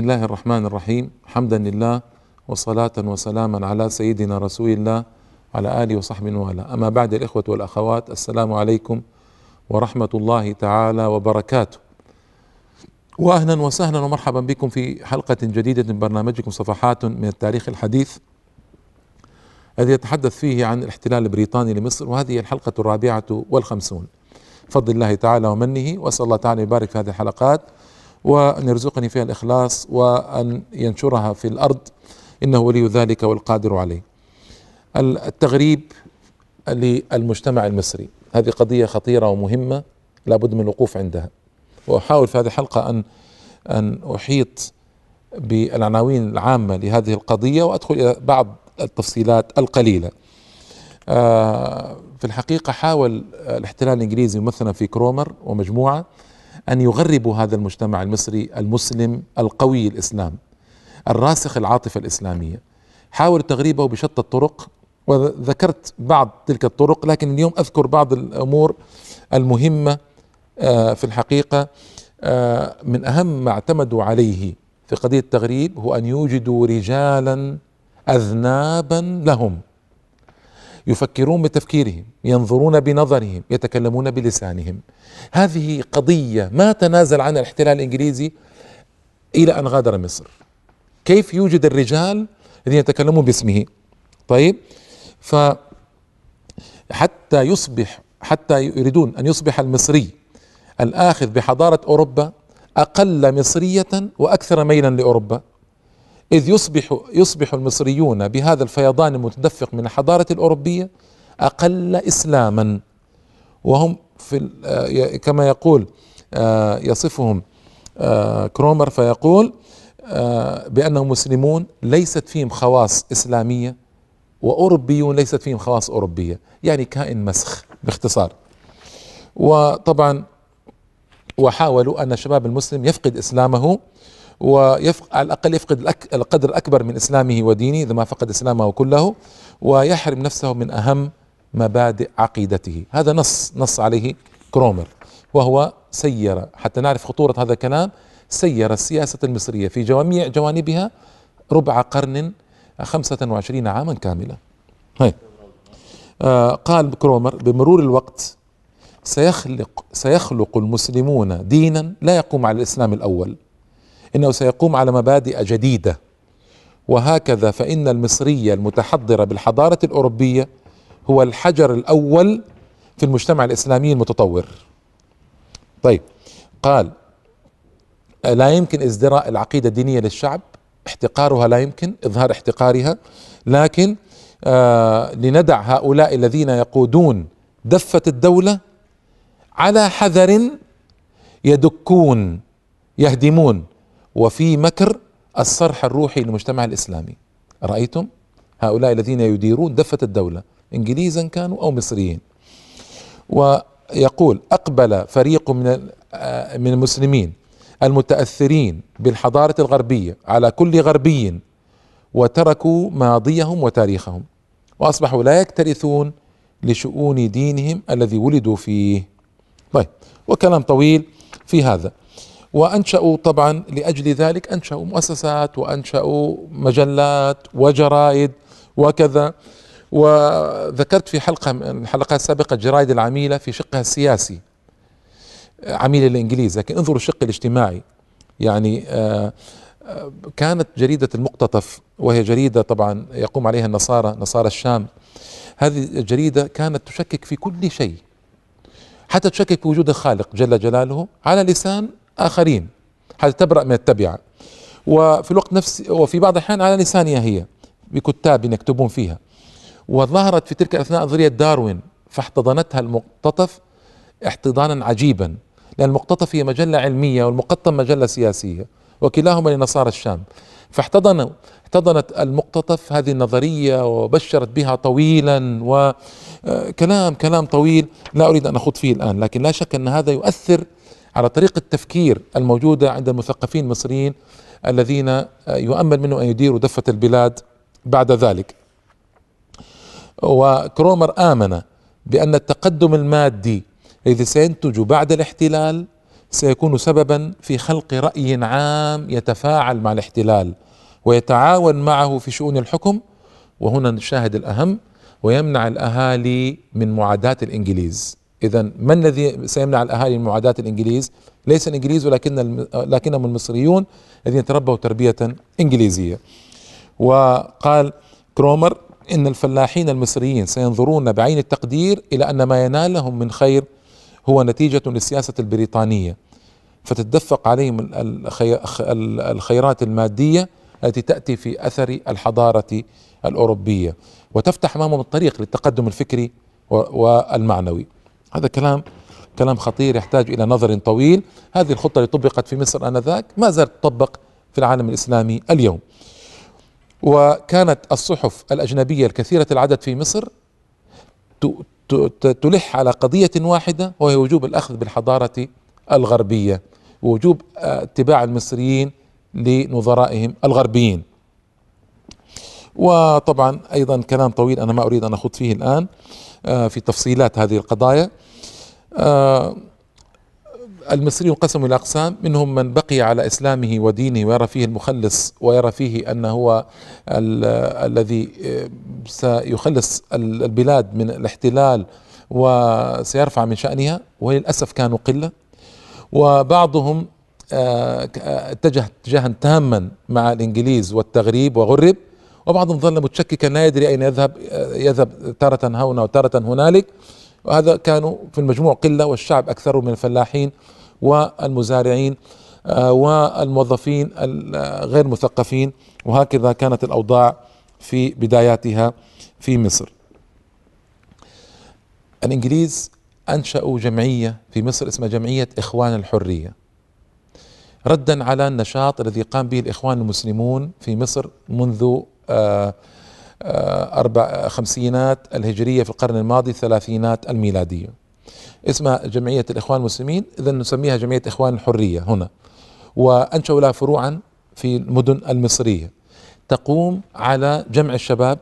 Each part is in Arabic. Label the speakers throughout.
Speaker 1: الله الرحمن الرحيم حمدا لله وصلاة وسلاما على سيدنا رسول الله على آله وصحبه وعلى أما بعد الإخوة والأخوات السلام عليكم ورحمة الله تعالى وبركاته وأهلا وسهلا ومرحبا بكم في حلقة جديدة من برنامجكم صفحات من التاريخ الحديث الذي يتحدث فيه عن الاحتلال البريطاني لمصر وهذه الحلقة الرابعة والخمسون. بفضل الله تعالى ومنه وأسأل الله تعالى يبارك في هذه الحلقات وأن يرزقني فيها الإخلاص وأن ينشرها في الأرض. إنه ولي ذلك والقادر عليه. التغريب للمجتمع المصري. هذه قضية خطيرة ومهمة لابد من الوقوف عندها. وأحاول في هذه الحلقة أن أن أحيط بالعناوين العامة لهذه القضية وأدخل إلى بعض التفصيلات القليلة. آه، في الحقيقة حاول الاحتلال الإنجليزي ممثلا في كرومر ومجموعة أن يغربوا هذا المجتمع المصري المسلم القوي الإسلام الراسخ العاطفة الإسلامية. حاولوا تغريبه بشتى الطرق وذكرت بعض تلك الطرق لكن اليوم أذكر بعض الأمور المهمة آه، في الحقيقة آه، من أهم ما اعتمدوا عليه في قضية التغريب هو أن يوجدوا رجالا أذنابا لهم. يفكرون بتفكيرهم ينظرون بنظرهم يتكلمون بلسانهم. هذه قضية ما تنازل عنها الاحتلال الإنجليزي إلى أن غادر مصر. كيف يوجد الرجال الذين يتكلمون باسمه؟ طيب ف حتى يصبح حتى يريدون أن يصبح المصري الآخذ بحضارة أوروبا أقل مصرية وأكثر ميلا لأوروبا. إذ يصبح يصبح المصريون بهذا الفيضان المتدفق من الحضارة الأوروبية أقل إسلاما. وهم في آه، كما يقول آه، يصفهم آه، كرومر فيقول بأنهم مسلمون ليست فيهم خواص إسلامية وأوروبيون ليست فيهم خواص أوروبية يعني كائن مسخ باختصار. وطبعا وحاولوا أن الشباب المسلم يفقد إسلامه ويفق على الأقل يفقد القدر الأكبر من إسلامه ودينه إذا ما فقد إسلامه كله ويحرم نفسه من أهم مبادئ عقيدته. هذا نص نص عليه كرومر وهو سير حتى نعرف خطورة هذا الكلام سير السياسة المصرية في جميع جوانبها ربع قرن خمسة وعشرين عاما كاملة هي. آه قال كرومر بمرور الوقت سيخلق سيخلق المسلمون دينا لا يقوم على الإسلام الأول. إنه سيقوم على مبادئ جديدة. وهكذا فإن المصريه المتحضره بالحضارة الأوروبية هو الحجر الأول في المجتمع الإسلامي المتطور. طيب قال لا يمكن ازدراء العقيدة الدينية للشعب احتقارها لا يمكن إظهار احتقارها لكن آه لندع هؤلاء الذين يقودون دفة الدولة على حذر يدكون يهدمون. وفي مكر الصرح الروحي للمجتمع الإسلامي. رأيتم؟ هؤلاء الذين يديرون دفة الدولة انجليزا كانوا أو مصريين. ويقول أقبل فريق من آه، من المسلمين المتأثرين بالحضارة الغربية على كل غربي وتركوا ماضيهم وتاريخهم وأصبحوا لا يكترثون لشؤون دينهم الذي ولدوا فيه. طيب وكلام طويل في هذا. وأنشأوا طبعا لأجل ذلك أنشأوا مؤسسات وأنشأوا مجلات وجرائد وكذا. وذكرت في حلقة من الحلقات السابقة الجرائد العميلة في شقها السياسي عميلة للإنجليز لكن انظروا الشق الاجتماعي. يعني آه، آه، كانت جريدة المقتطف وهي جريدة طبعا يقوم عليها النصارى نصارى الشام. هذه الجريدة كانت تشكك في كل شيء حتى تشكك في وجود الخالق جل جلاله على لسان آخرين حتى تبرأ من التبعة. وفي الوقت نفسه وفي بعض الأحيان على لسانها هي بكتاب يكتبون فيها. وظهرت في تلك الأثناء نظرية داروين فاحتضنتها المقتطف احتضانا عجيبا. لأن المقتطف هي مجلة علمية والمقطم مجلة سياسية وكلاهما لنصارى الشام. فاحتضنوا احتضنت المقتطف هذه النظرية وبشرت بها طويلا وكلام كلام طويل. لا أريد أن أخوض فيه الآن لكن لا شك أن هذا يؤثر على طريقة التفكير الموجودة عند المثقفين المصريين الذين يؤمل منهم أن يديروا دفة البلاد بعد ذلك. وكرومر آمن بأن التقدم المادي الذي سينتج بعد الاحتلال سيكون سببا في خلق رأي عام يتفاعل مع الاحتلال ويتعاون معه في شؤون الحكم. وهنا نشاهد الأهم ويمنع الأهالي من معاداة الإنجليز. إذا من الذي سيمنع الأهالي من معاداة الإنجليز؟ ليس الإنجليز ولكن لكنهم المصريون الذين تربوا تربية إنجليزية. وقال كرومر إن الفلاحين المصريين سينظرون بعين التقدير إلى أن ما ينالهم من خير هو نتيجة للسياسة البريطانية. فتتدفق عليهم الخيرات المادية التي تأتي في أثر الحضارة الأوروبية. وتفتح أمامهم الطريق للتقدم الفكري والمعنوي. هذا كلام كلام خطير يحتاج إلى نظر طويل. هذه الخطة اللي طبقت في مصر آنذاك ما زالت تطبق في العالم الإسلامي اليوم. وكانت الصحف الأجنبية الكثيرة العدد في مصر تلح على قضية واحدة وهي وجوب الأخذ بالحضارة الغربية ووجوب اتباع المصريين لنظرائهم الغربيين. وطبعا أيضا كلام طويل أنا ما أريد أن أخوض فيه الآن آه، في تفصيلات هذه القضايا. آه، المصريون انقسموا إلى أقسام منهم من بقي على إسلامه ودينه ويرى فيه المخلص ويرى فيه أنه هو الذي آه، سيخلص البلاد من الاحتلال وسيرفع من شأنها وللأسف كانوا قلة. وبعضهم اتجه اتجاها تاما مع الإنجليز والتغريب وغرب. وبعضهم ظل متشككا لا يدري أين يذهب يذهب تارة هنا وتارة هنالك وهذا كانوا في المجموع قلة والشعب أكثر من الفلاحين والمزارعين آه، والموظفين الغير مثقفين وهكذا كانت الأوضاع في بداياتها في مصر. الإنجليز أنشأوا جمعية في مصر اسمها جمعية إخوان الحرية. ردا على النشاط الذي قام به الإخوان المسلمون في مصر منذ أربع خمسينات الهجرية في القرن الماضي ثلاثينات الميلادية. اسمها جمعية الإخوان المسلمين إذا نسميها جمعية إخوان الحرية هنا. وأنشأوا لها فروعا في المدن المصرية. تقوم على جمع الشباب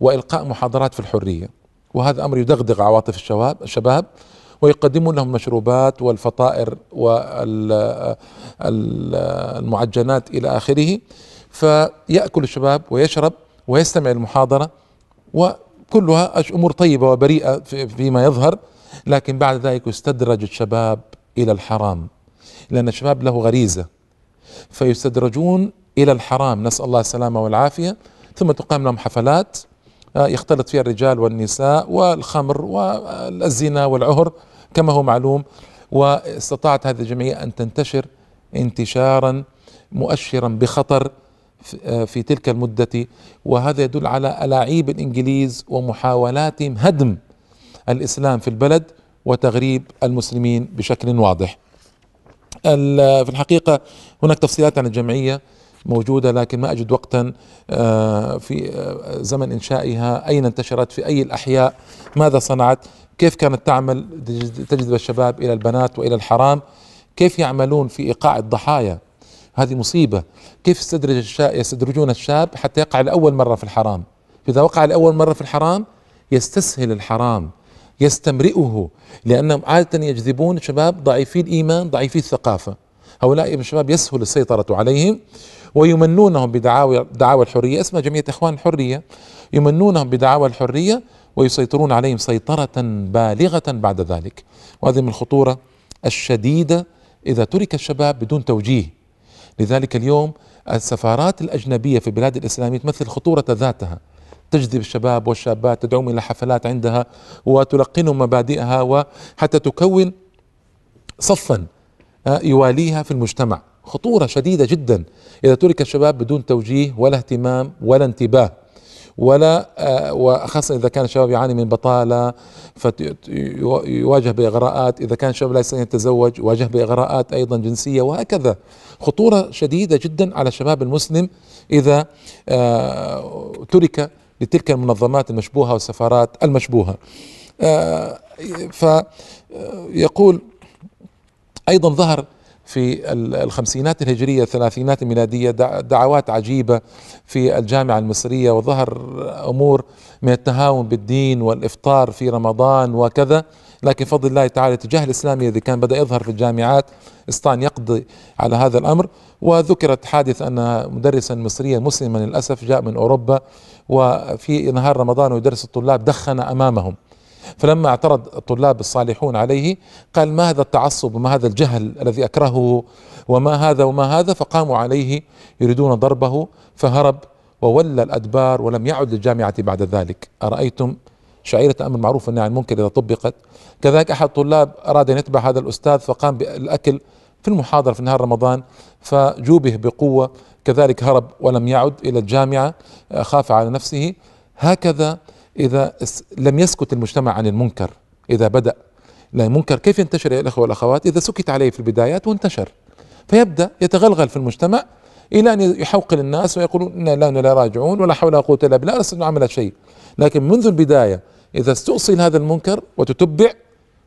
Speaker 1: وإلقاء محاضرات في الحرية. وهذا أمر يدغدغ عواطف الشباب الشباب ويقدمون لهم مشروبات والفطائر والمعجنات إلى آخره. فيأكل الشباب ويشرب ويستمع المحاضرة وكلها أمور طيبة وبريئة فيما يظهر لكن بعد ذلك يستدرج الشباب إلى الحرام لأن الشباب له غريزة. فيستدرجون إلى الحرام نسأل الله السلامة والعافية ثم تقام لهم حفلات آه، يختلط فيها الرجال والنساء والخمر والزنا والعهر كما هو معلوم واستطاعت هذه الجمعية أن تنتشر انتشارا مؤشرا بخطر في تلك المدة وهذا يدل على ألاعيب الإنجليز ومحاولاتهم هدم الإسلام في البلد وتغريب المسلمين بشكل واضح. في الحقيقة هناك تفصيلات عن الجمعية موجودة لكن ما أجد وقتا آه، في آه، زمن إنشائها أين انتشرت في أي الأحياء ماذا صنعت كيف كانت تعمل تجذب الشباب إلى البنات وإلى الحرام كيف يعملون في إيقاع الضحايا. هذه مصيبة. كيف يستدرج يستدرجون الشاب حتى يقع لأول مرة في الحرام؟ إذا وقع لأول مرة في الحرام يستسهل الحرام يستمرئه لأنهم عادة يجذبون شباب ضعيفي الإيمان ضعيفي الثقافة. هؤلاء الشباب يسهل السيطرة عليهم ويمنونهم بدعاوى دعاوى الحرية. اسمها جمعية إخوان الحرية. يمنونهم بدعاوى الحرية ويسيطرون عليهم سيطرة بالغة بعد ذلك. وهذه من الخطورة الشديدة إذا ترك الشباب بدون توجيه. لذلك اليوم السفارات الأجنبية في البلاد الإسلامية تمثل خطورة ذاتها. تجذب الشباب والشابات تدعوهم إلى حفلات عندها وتلقنهم مبادئها وحتى تكون صفا آه، يواليها في المجتمع. خطورة شديدة جدا. إذا ترك الشباب بدون توجيه ولا اهتمام ولا انتباه ولا آه، وخاصة إذا كان الشباب يعاني من بطالة فيواجه بإغراءات. إذا كان الشباب لا يستطيع أن يتزوج يواجه بإغراءات أيضا جنسية وهكذا. خطورة شديدة جدا على الشباب المسلم إذا آه، ترك لتلك المنظمات المشبوهة والسفارات المشبوهة. آه، فيقول أيضا ظهر في الخمسينات الهجرية الثلاثينات الميلادية دعوات عجيبة في الجامعة المصرية وظهر أمور من التهاون بالدين والإفطار في رمضان وكذا. لكن فضل الله تعالى الاتجاه الإسلامي الذي كان بدأ يظهر في الجامعات استطاع أن يقضي على هذا الأمر. وذكرت حادث أن مدرسا مصريا مسلما للأسف جاء من أوروبا وفي نهار رمضان ويدرس الطلاب دخن أمامهم. فلما اعترض الطلاب الصالحون عليه قال ما هذا التعصب وما هذا الجهل الذي أكرهه وما هذا وما هذا؟ فقاموا عليه يريدون ضربه فهرب وولى الأدبار ولم يعد للجامعة بعد ذلك. أرأيتم؟ شعيرة أمر معروف والنهي عن المنكر إذا طبقت. كذلك أحد الطلاب أراد أن يتبع هذا الأستاذ فقام بالأكل في المحاضرة في نهار رمضان فجوبه بقوة. كذلك هرب ولم يعد إلى الجامعة خاف على نفسه. هكذا إذا لم يسكت المجتمع عن المنكر إذا بدأ. لا المنكر كيف ينتشر يا الأخوة والأخوات؟ إذا سكت عليه في البدايات وانتشر. فيبدأ يتغلغل في المجتمع إلى أن يحوقل الناس ويقولون لا لا راجعون ولا حول ولا قوة إلا بالله لست عمل شيء. لكن منذ البداية إذا استؤصل هذا المنكر وتتبع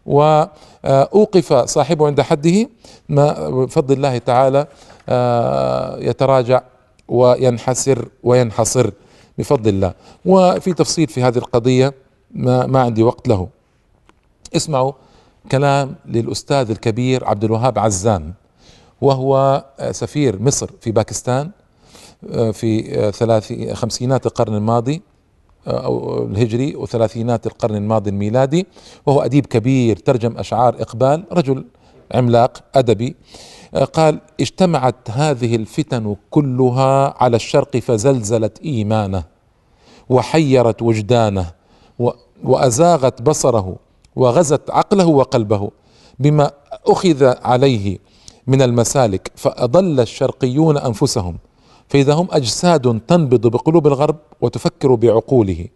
Speaker 1: وأوقف صاحبه عند حده ما بفضل الله تعالى آه، يتراجع وينحسر وينحصر. بفضل الله. وفي تفصيل في هذه القضية ما, ما عندي وقت له. اسمعوا كلام للأستاذ الكبير عبد الوهاب عزام وهو سفير مصر في باكستان آه، في آه، ثلاثي خمسينات القرن الماضي آه، أو الهجري وثلاثينات القرن الماضي الميلادي وهو أديب كبير ترجم أشعار إقبال رجل عملاق أدبي. قال اجتمعت هذه الفتن كلها على الشرق فزلزلت إيمانه وحيرت وجدانه وأزاغت بصره وغزت عقله وقلبه بما أخذ عليه من المسالك فأضل الشرقيون أنفسهم فإذا هم أجساد تنبض بقلوب الغرب وتفكر بعقوله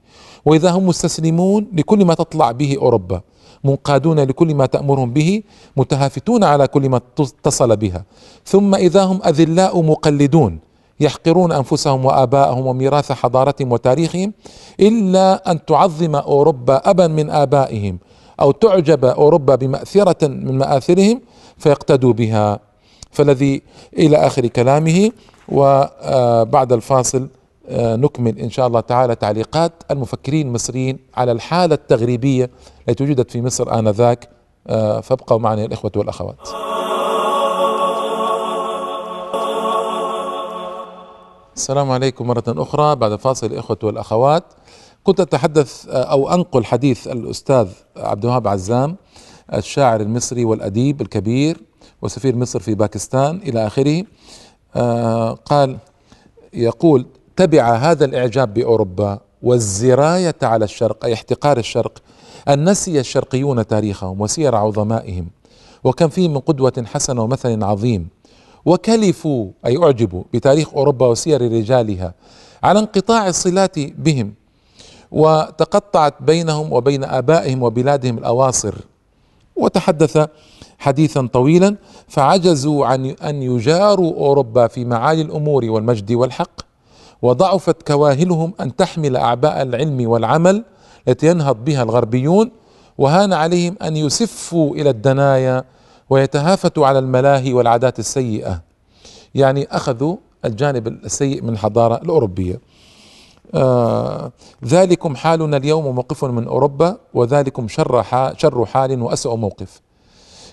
Speaker 1: وإذا هم مستسلمون لكل ما تطلع به أوروبا. منقادون لكل ما تأمرهم به متهافتون على كل ما اتصل بها. ثم إذا هم أذلاء مقلدون يحقرون أنفسهم وآباءهم وميراث حضارتهم وتاريخهم إلا أن تعظم أوروبا أبا من آبائهم أو تعجب أوروبا بمأثرة من مآثرهم فيقتدوا بها. فالذي إلى آخر كلامه وبعد الفاصل آه، نكمل إن شاء الله تعالى تعليقات المفكرين المصريين على الحالة التغريبية التي وجدت في مصر آنذاك آه، فابقوا معنا يا الإخوة والأخوات. السلام عليكم مرة أخرى بعد فاصل الإخوة والأخوات كنت أتحدث آه، أو أنقل حديث الأستاذ عبد الوهاب عزام الشاعر المصري والأديب الكبير وسفير مصر في باكستان إلى آخره قال يقول تبع هذا الإعجاب بأوروبا والزراية على الشرق أي احتقار الشرق ان نسي الشرقيون تاريخهم وسير عظمائهم وكم فيه من قدوة حسنة ومثل عظيم. وكلفوا أي أعجبوا بتاريخ أوروبا وسير رجالها على انقطاع الصلات بهم وتقطعت بينهم وبين آبائهم وبلادهم الأواصر. وتحدث حديثا طويلا فعجزوا عن أن يجاروا أوروبا في معالي الأمور والمجد والحق وضعفت كواهلهم أن تحمل أعباء العلم والعمل التي ينهض بها الغربيون وهان عليهم أن يسفوا إلى الدنايا ويتهافتوا على الملاهي والعادات السيئة. يعني أخذوا الجانب السيء من الحضارة الأوروبية. آه ذلكم حالنا اليوم وموقف من أوروبا وذلكم شر شر حال واسوء موقف.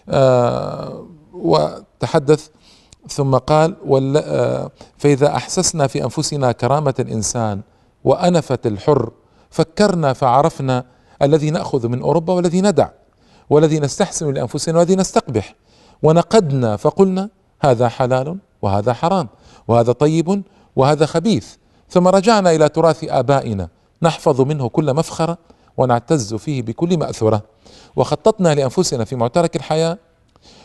Speaker 1: آه وتحدث ثم قال آه، فإذا أحسسنا في أنفسنا كرامة الإنسان وأنفة الحر فكرنا فعرفنا الذي نأخذ من أوروبا والذي ندع والذي نستحسن لأنفسنا والذي نستقبح. ونقدنا فقلنا هذا حلال وهذا حرام وهذا طيب وهذا خبيث. ثم رجعنا إلى تراث آبائنا نحفظ منه كل مفخرة ونعتز فيه بكل مأثرة وخططنا لأنفسنا في معترك الحياة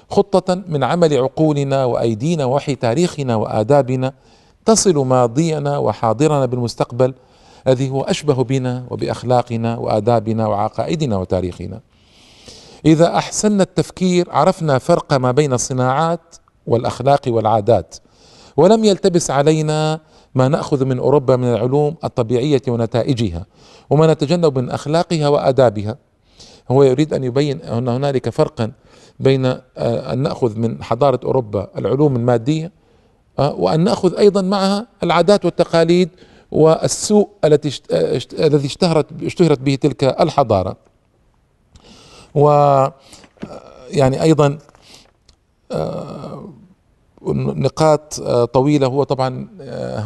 Speaker 1: خطة من عمل عقولنا وأيدينا ووحي تاريخنا وآدابنا تصل ماضينا وحاضرنا بالمستقبل الذي هو أشبه بنا وبأخلاقنا وآدابنا وعقائدنا وتاريخنا. إذا أحسننا التفكير عرفنا فرق ما بين الصناعات والأخلاق والعادات. ولم يلتبس علينا ما نأخذ من أوروبا من العلوم الطبيعية ونتائجها وما نتجنب من أخلاقها وآدابها. هو يريد أن يبين أن هنالك فرقا بين آه، أن نأخذ من حضارة أوروبا العلوم المادية آه، وأن نأخذ أيضا معها العادات والتقاليد والسوء التي آه، الذي اشتهرت اشتهرت به تلك الحضارة. و يعني أيضا نقاط طويلة. هو طبعا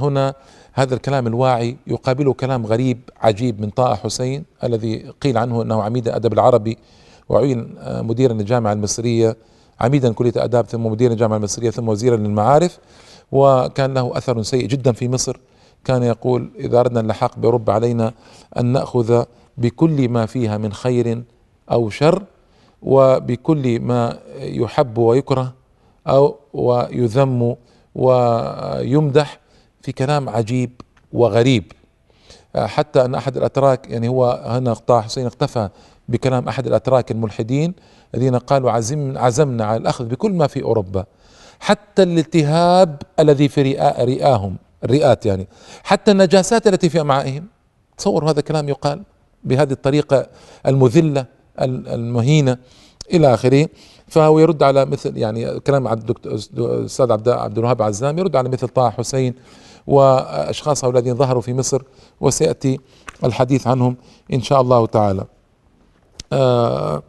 Speaker 1: هنا هذا الكلام الواعي يقابله كلام غريب عجيب من طه حسين الذي قيل عنه إنه عميد الأدب العربي وعين مديرا للجامعة المصرية عميدا كلية اداب ثم مديرا للجامعة المصرية ثم وزيرا للمعارف وكان له أثر سيء جدا في مصر. كان يقول اذا اردنا اللحاق باوروبا علينا أن نأخذ بكل ما فيها من خير أو شر وبكل ما يحب ويكره أو ويذم ويمدح في كلام عجيب وغريب. حتى أن أحد الأتراك يعني هو هنا طه حسين اقتفى بكلام أحد الأتراك الملحدين الذين قالوا عزم عزمنا على الأخذ بكل ما في أوروبا حتى الالتهاب الذي في رئاهم. الرئات يعني حتى النجاسات التي في أمعائهم تصور هذا الكلام يقال بهذه الطريقة المذلة المهينة إلى آخره فهو يرد على مثل يعني كلام عبد الاستاذ عبد عبد الوهاب عزام يرد على مثل طه حسين واشخاص هؤلاء الذين ظهروا في مصر وسيأتي الحديث عنهم إن شاء الله تعالى. آه،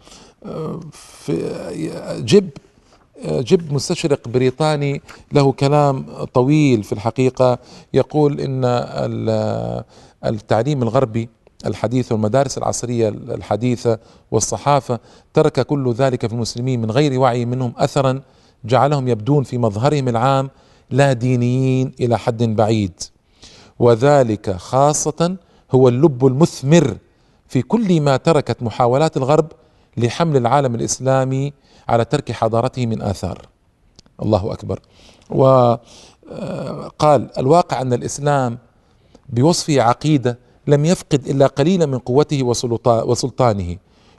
Speaker 1: آه، في جب جب مستشرق بريطاني له كلام طويل في الحقيقة. يقول إن التعليم الغربي الحديث والمدارس العصرية الحديثة والصحافة ترك كل ذلك في المسلمين من غير وعي منهم اثرا جعلهم يبدون في مظهرهم العام لا دينيين إلى حد بعيد. وذلك خاصة هو اللب المثمر في كل ما تركت محاولات الغرب لحمل العالم الإسلامي على ترك حضارته من آثار. الله أكبر. وقال آه، الواقع أن الإسلام بوصفه عقيدة لم يفقد إلا قليلا من قوته وسلطانه.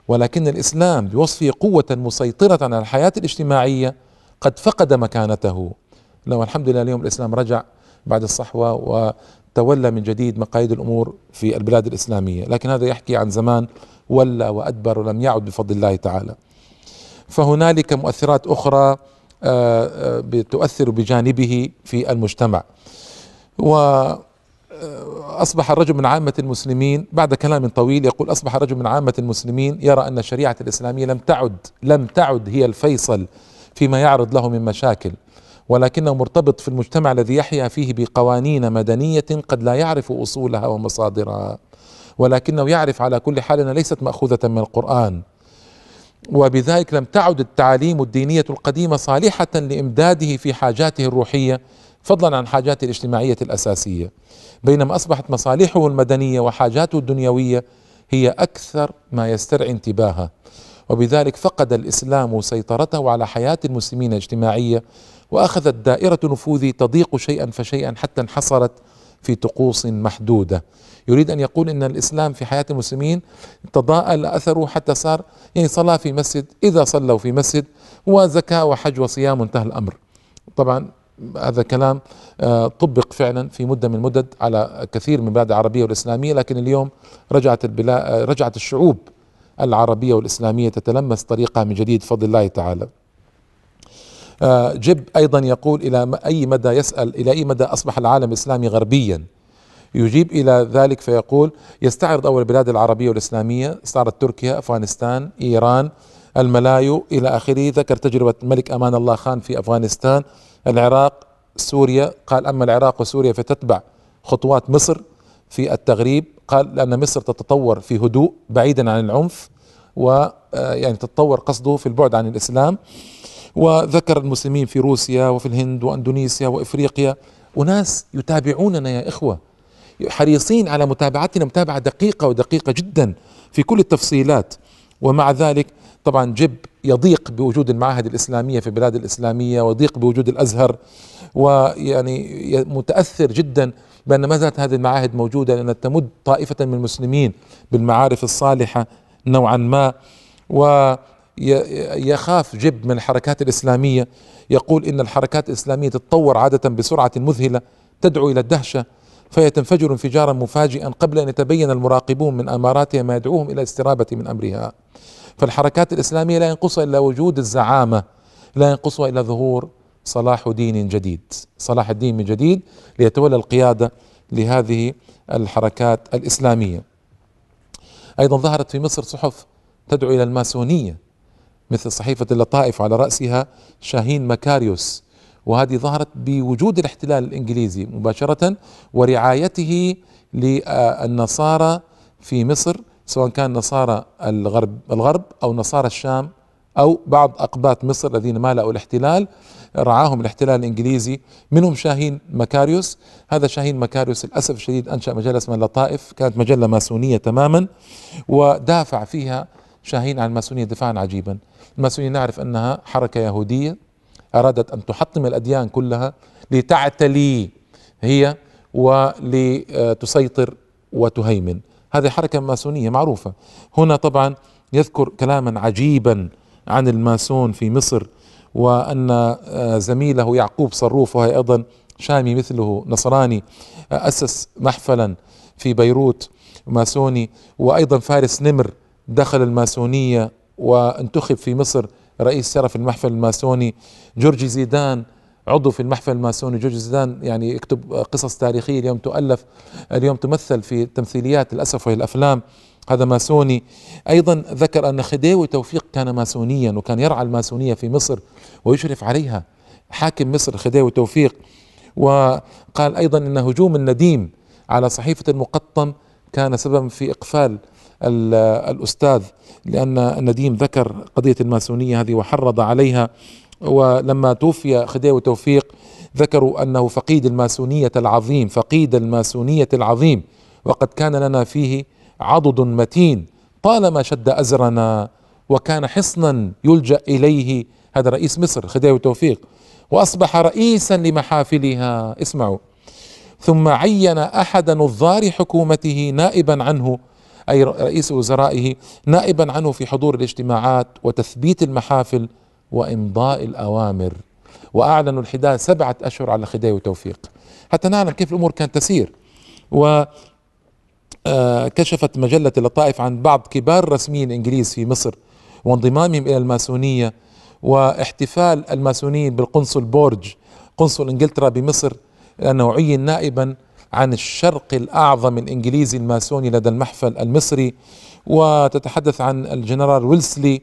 Speaker 1: ولكن الإسلام بوصفه قوة مسيطرة على الحياة الاجتماعية قد فقد مكانته. لو الحمد لله اليوم الإسلام رجع بعد الصحوة وتولى من جديد مقاييد الأمور في البلاد الإسلامية، لكن هذا يحكي عن زمان ولى وأدبر ولم يعد بفضل الله تعالى. فهنالك مؤثرات أخرى آه، آه، تؤثر بجانبه في المجتمع. و أصبح الرجل من عامة المسلمين بعد كلام طويل يقول أصبح الرجل من عامة المسلمين يرى أن الشريعة الإسلامية لم تعد لم تعد هي الفيصل فيما يعرض له من مشاكل. ولكنه مرتبط في المجتمع الذي يحيا فيه بقوانين مدنية قد لا يعرف أصولها ومصادرها. ولكنه يعرف على كل حال أنها ليست مأخوذة من القرآن. وبذلك لم تعد التعاليم الدينية القديمة صالحة لإمداده في حاجاته الروحية فضلا عن حاجاته الاجتماعية الأساسية. بينما أصبحت مصالحه المدنية وحاجاته الدنيوية هي أكثر ما يسترعي انتباهه وبذلك فقد الإسلام سيطرته على حياة المسلمين الاجتماعية وأخذت دائرة نفوذه تضيق شيئا فشيئا حتى انحصرت في طقوس محدودة يريد أن يقول إن الإسلام في حياة المسلمين تضاءل أثره حتى صار يعني صلاة في مسجد إذا صلوا في مسجد وزكاه وحج وصيام انتهى الأمر طبعا هذا كلام آه، طبق فعلا في مدة من المدد على كثير من البلاد العربية والإسلامية لكن اليوم رجعت البلاد رجعت الشعوب العربية والإسلامية تتلمس طريقها من جديد بفضل الله تعالى. آه، جب أيضا يقول إلى أي مدى يسأل إلى أي مدى أصبح العالم الاسلامي غربيا؟ يجيب إلى ذلك فيقول يستعرض أول البلاد العربية والإسلامية استعرض تركيا أفغانستان إيران الملايو إلى آخره. ذكر تجربة الملك أمان الله خان في أفغانستان العراق سوريا. قال أما العراق وسوريا فتتبع خطوات مصر في التغريب. قال لأن مصر تتطور في هدوء بعيدا عن العنف و آه، تتطور قصده في البعد عن الإسلام. وذكر المسلمين في روسيا وفي الهند وأندونيسيا وإفريقيا وناس يتابعوننا يا إخوة حريصين على متابعتنا متابعة دقيقة ودقيقة جدا في كل التفصيلات. ومع ذلك طبعا جب يضيق بوجود المعاهد الإسلامية في البلاد الإسلامية ويضيق بوجود الأزهر ويعني متأثر جدا بأن ما زالت هذه المعاهد موجودة لأنها تمد طائفة من المسلمين بالمعارف الصالحة نوعا ما. ويخاف جب من الحركات الإسلامية يقول إن الحركات الإسلامية تتطور عادة بسرعة مذهلة تدعو إلى الدهشة فهي تنفجر انفجارا مفاجئا قبل أن يتبين المراقبون من أماراتها ما يدعوهم إلى الاسترابة من أمرها. فالحركات الإسلامية لا ينقصها إلا وجود الزعامة لا ينقصها إلا ظهور صلاح دين جديد. صلاح الدين من جديد ليتولى القيادة لهذه الحركات الإسلامية. أيضا ظهرت في مصر صحف تدعو إلى الماسونية مثل صحيفة اللطائف على رأسها شاهين مكاريوس وهذه ظهرت بوجود الاحتلال الإنجليزي مباشرة ورعايته للنصارى في مصر سواء كان نصارى الغرب الغرب أو نصارى الشام أو بعض أقباط مصر الذين مالأوا الاحتلال. رعاهم الاحتلال الإنجليزي منهم شاهين مكاريوس هذا شاهين مكاريوس للأسف الشديد أنشأ مجلة اسمها اللطائف كانت مجلة ماسونية تماما ودافع فيها شاهين عن الماسونية دفاعا عجيبا. الماسونية نعرف أنها حركة يهودية أرادت أن تحطم الأديان كلها لتعتلي هي ولتسيطر وتهيمن. هذه حركة ماسونية معروفة. هنا طبعا يذكر كلاما عجيبا عن الماسون في مصر وأن آه، زميله يعقوب صروف وهي أيضا شامي مثله نصراني آه، أسس محفلا في بيروت ماسوني. وأيضا فارس نمر دخل الماسونية وانتخب في مصر رئيس شرف المحفل الماسوني جورجي زيدان عضو في المحفل الماسوني جورج زيدان يعني يكتب قصص تاريخية اليوم تؤلف اليوم تمثل في تمثيليات للأسف وهي الأفلام. هذا ماسوني. أيضا ذكر أن خديوي توفيق كان ماسونيا وكان يرعى الماسونية في مصر ويشرف عليها. حاكم مصر خديوي توفيق. وقال أيضا أن هجوم النديم على صحيفة المقطم كان سببا في إقفال الأستاذ لأن النديم ذكر قضية الماسونية هذه وحرض عليها ولما توفي خديوي توفيق ذكروا أنه فقيد الماسونية العظيم فقيد الماسونية العظيم وقد كان لنا فيه عضد متين. طالما شد أزرنا وكان حصنا يلجأ إليه هذا رئيس مصر خديوي توفيق وأصبح رئيسا لمحافلها. اسمعوا. ثم عين أحد نظار حكومته نائبا عنه أي رئيس وزرائه نائبا عنه في حضور الاجتماعات وتثبيت المحافل وإمضاء الأوامر. وأعلنوا الحداد سبعة أشهر على خديوي توفيق حتى نعلم كيف الأمور كانت تسير؟ و آه، كشفت مجلة اللطائف عن بعض كبار الرسميين الإنجليز في مصر وانضمامهم إلى الماسونية واحتفال الماسونيين بالقنصل بورج قنصل إنجلترا بمصر لأنه عين نائبا عن الشرق الأعظم الإنجليزي الماسوني لدى المحفل المصري وتتحدث عن الجنرال ويلسلي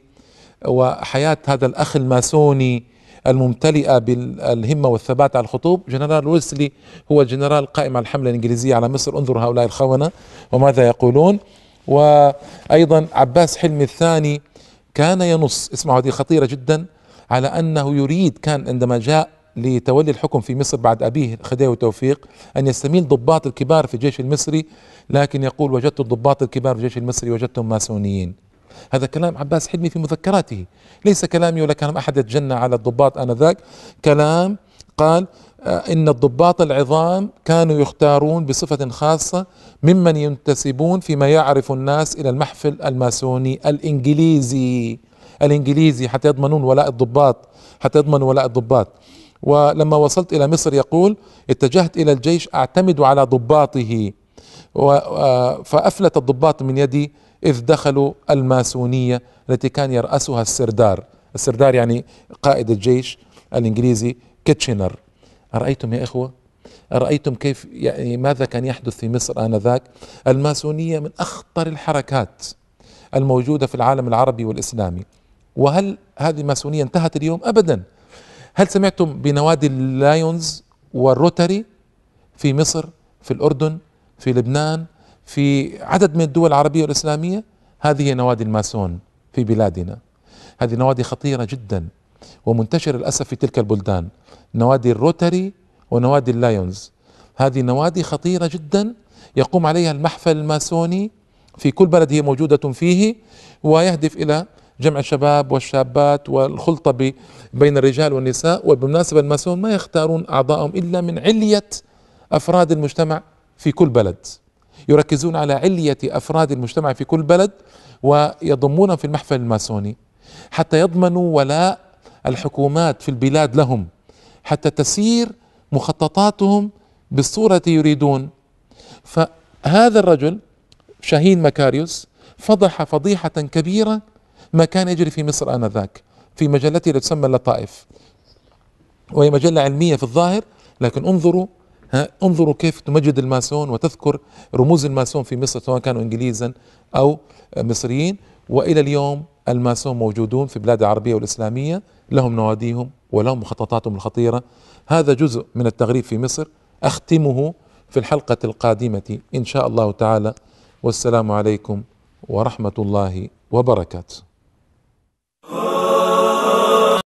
Speaker 1: وحياة هذا الأخ الماسوني الممتلئة بالهمة والثبات على الخطوب. جنرال ويلسلي هو الجنرال قائم على الحملة الإنجليزية على مصر. انظروا هؤلاء الخونة وماذا يقولون. وأيضا عباس حلمي الثاني كان ينص اسمعوا هذه خطيرة جدا على أنه يريد كان عندما جاء لتولي الحكم في مصر بعد أبيه خديوي توفيق أن يستميل ضباط الكبار في الجيش المصري لكن يقول وجدت الضباط الكبار في الجيش المصري وجدتهم ماسونيين. هذا كلام عباس حلمي في مذكراته. ليس كلامي ولا كلام أحد يتجنى على الضباط آنذاك. كلام قال آه، إن الضباط العظام كانوا يختارون بصفة خاصة ممن ينتسبون فيما يعرف الناس إلى المحفل الماسوني الإنجليزي. الإنجليزي حتى يضمنون ولاء الضباط حتى يضمنوا ولاء الضباط. ولما وصلت إلى مصر يقول اتجهت إلى الجيش أعتمد على ضباطه. آه، فأفلت الضباط من يدي إذ دخلوا الماسونية التي كان يرأسها السردار. السردار يعني قائد الجيش الإنجليزي كيتشنر أرأيتم يا إخوة؟ أرأيتم كيف يعني ماذا كان يحدث في مصر آنذاك؟ الماسونية من أخطر الحركات الموجودة في العالم العربي والإسلامي. وهل هذه الماسونية انتهت اليوم؟ أبدا. هل سمعتم بنوادي اللايونز والروتري في مصر في الأردن في لبنان في عدد من الدول العربية والإسلامية؟ هذه نوادي الماسون في بلادنا. هذه نوادي خطيرة جدا ومنتشرة للأسف في تلك البلدان. نوادي الروتري ونوادي اللايونز هذه نوادي خطيرة جدا يقوم عليها المحفل الماسوني في كل بلد هي موجودة فيه ويهدف إلى جمع الشباب والشابات والخلطة بين الرجال والنساء وبالمناسبة الماسون ما يختارون أعضائهم إلا من علية أفراد المجتمع في كل بلد. يركزون على علية أفراد المجتمع في كل بلد ويضمونهم في المحفل الماسوني. حتى يضمنوا ولاء الحكومات في البلاد لهم حتى تسير مخططاتهم بالصورة يريدون. فهذا الرجل شاهين مكاريوس فضح فضيحة كبيرة ما كان يجري في مصر آنذاك في مجلتي التي تسمى اللطائف وهي مجلة علمية في الظاهر لكن انظروا ها انظروا كيف تمجد الماسون وتذكر رموز الماسون في مصر سواء كانوا انجليزا أو مصريين. وإلى اليوم الماسون موجودون في بلاد العربية والإسلامية لهم نواديهم ولهم مخططاتهم الخطيرة. هذا جزء من التغريب في مصر أختمه في الحلقة القادمة إن شاء الله تعالى. والسلام عليكم ورحمة الله وبركاته. Oh.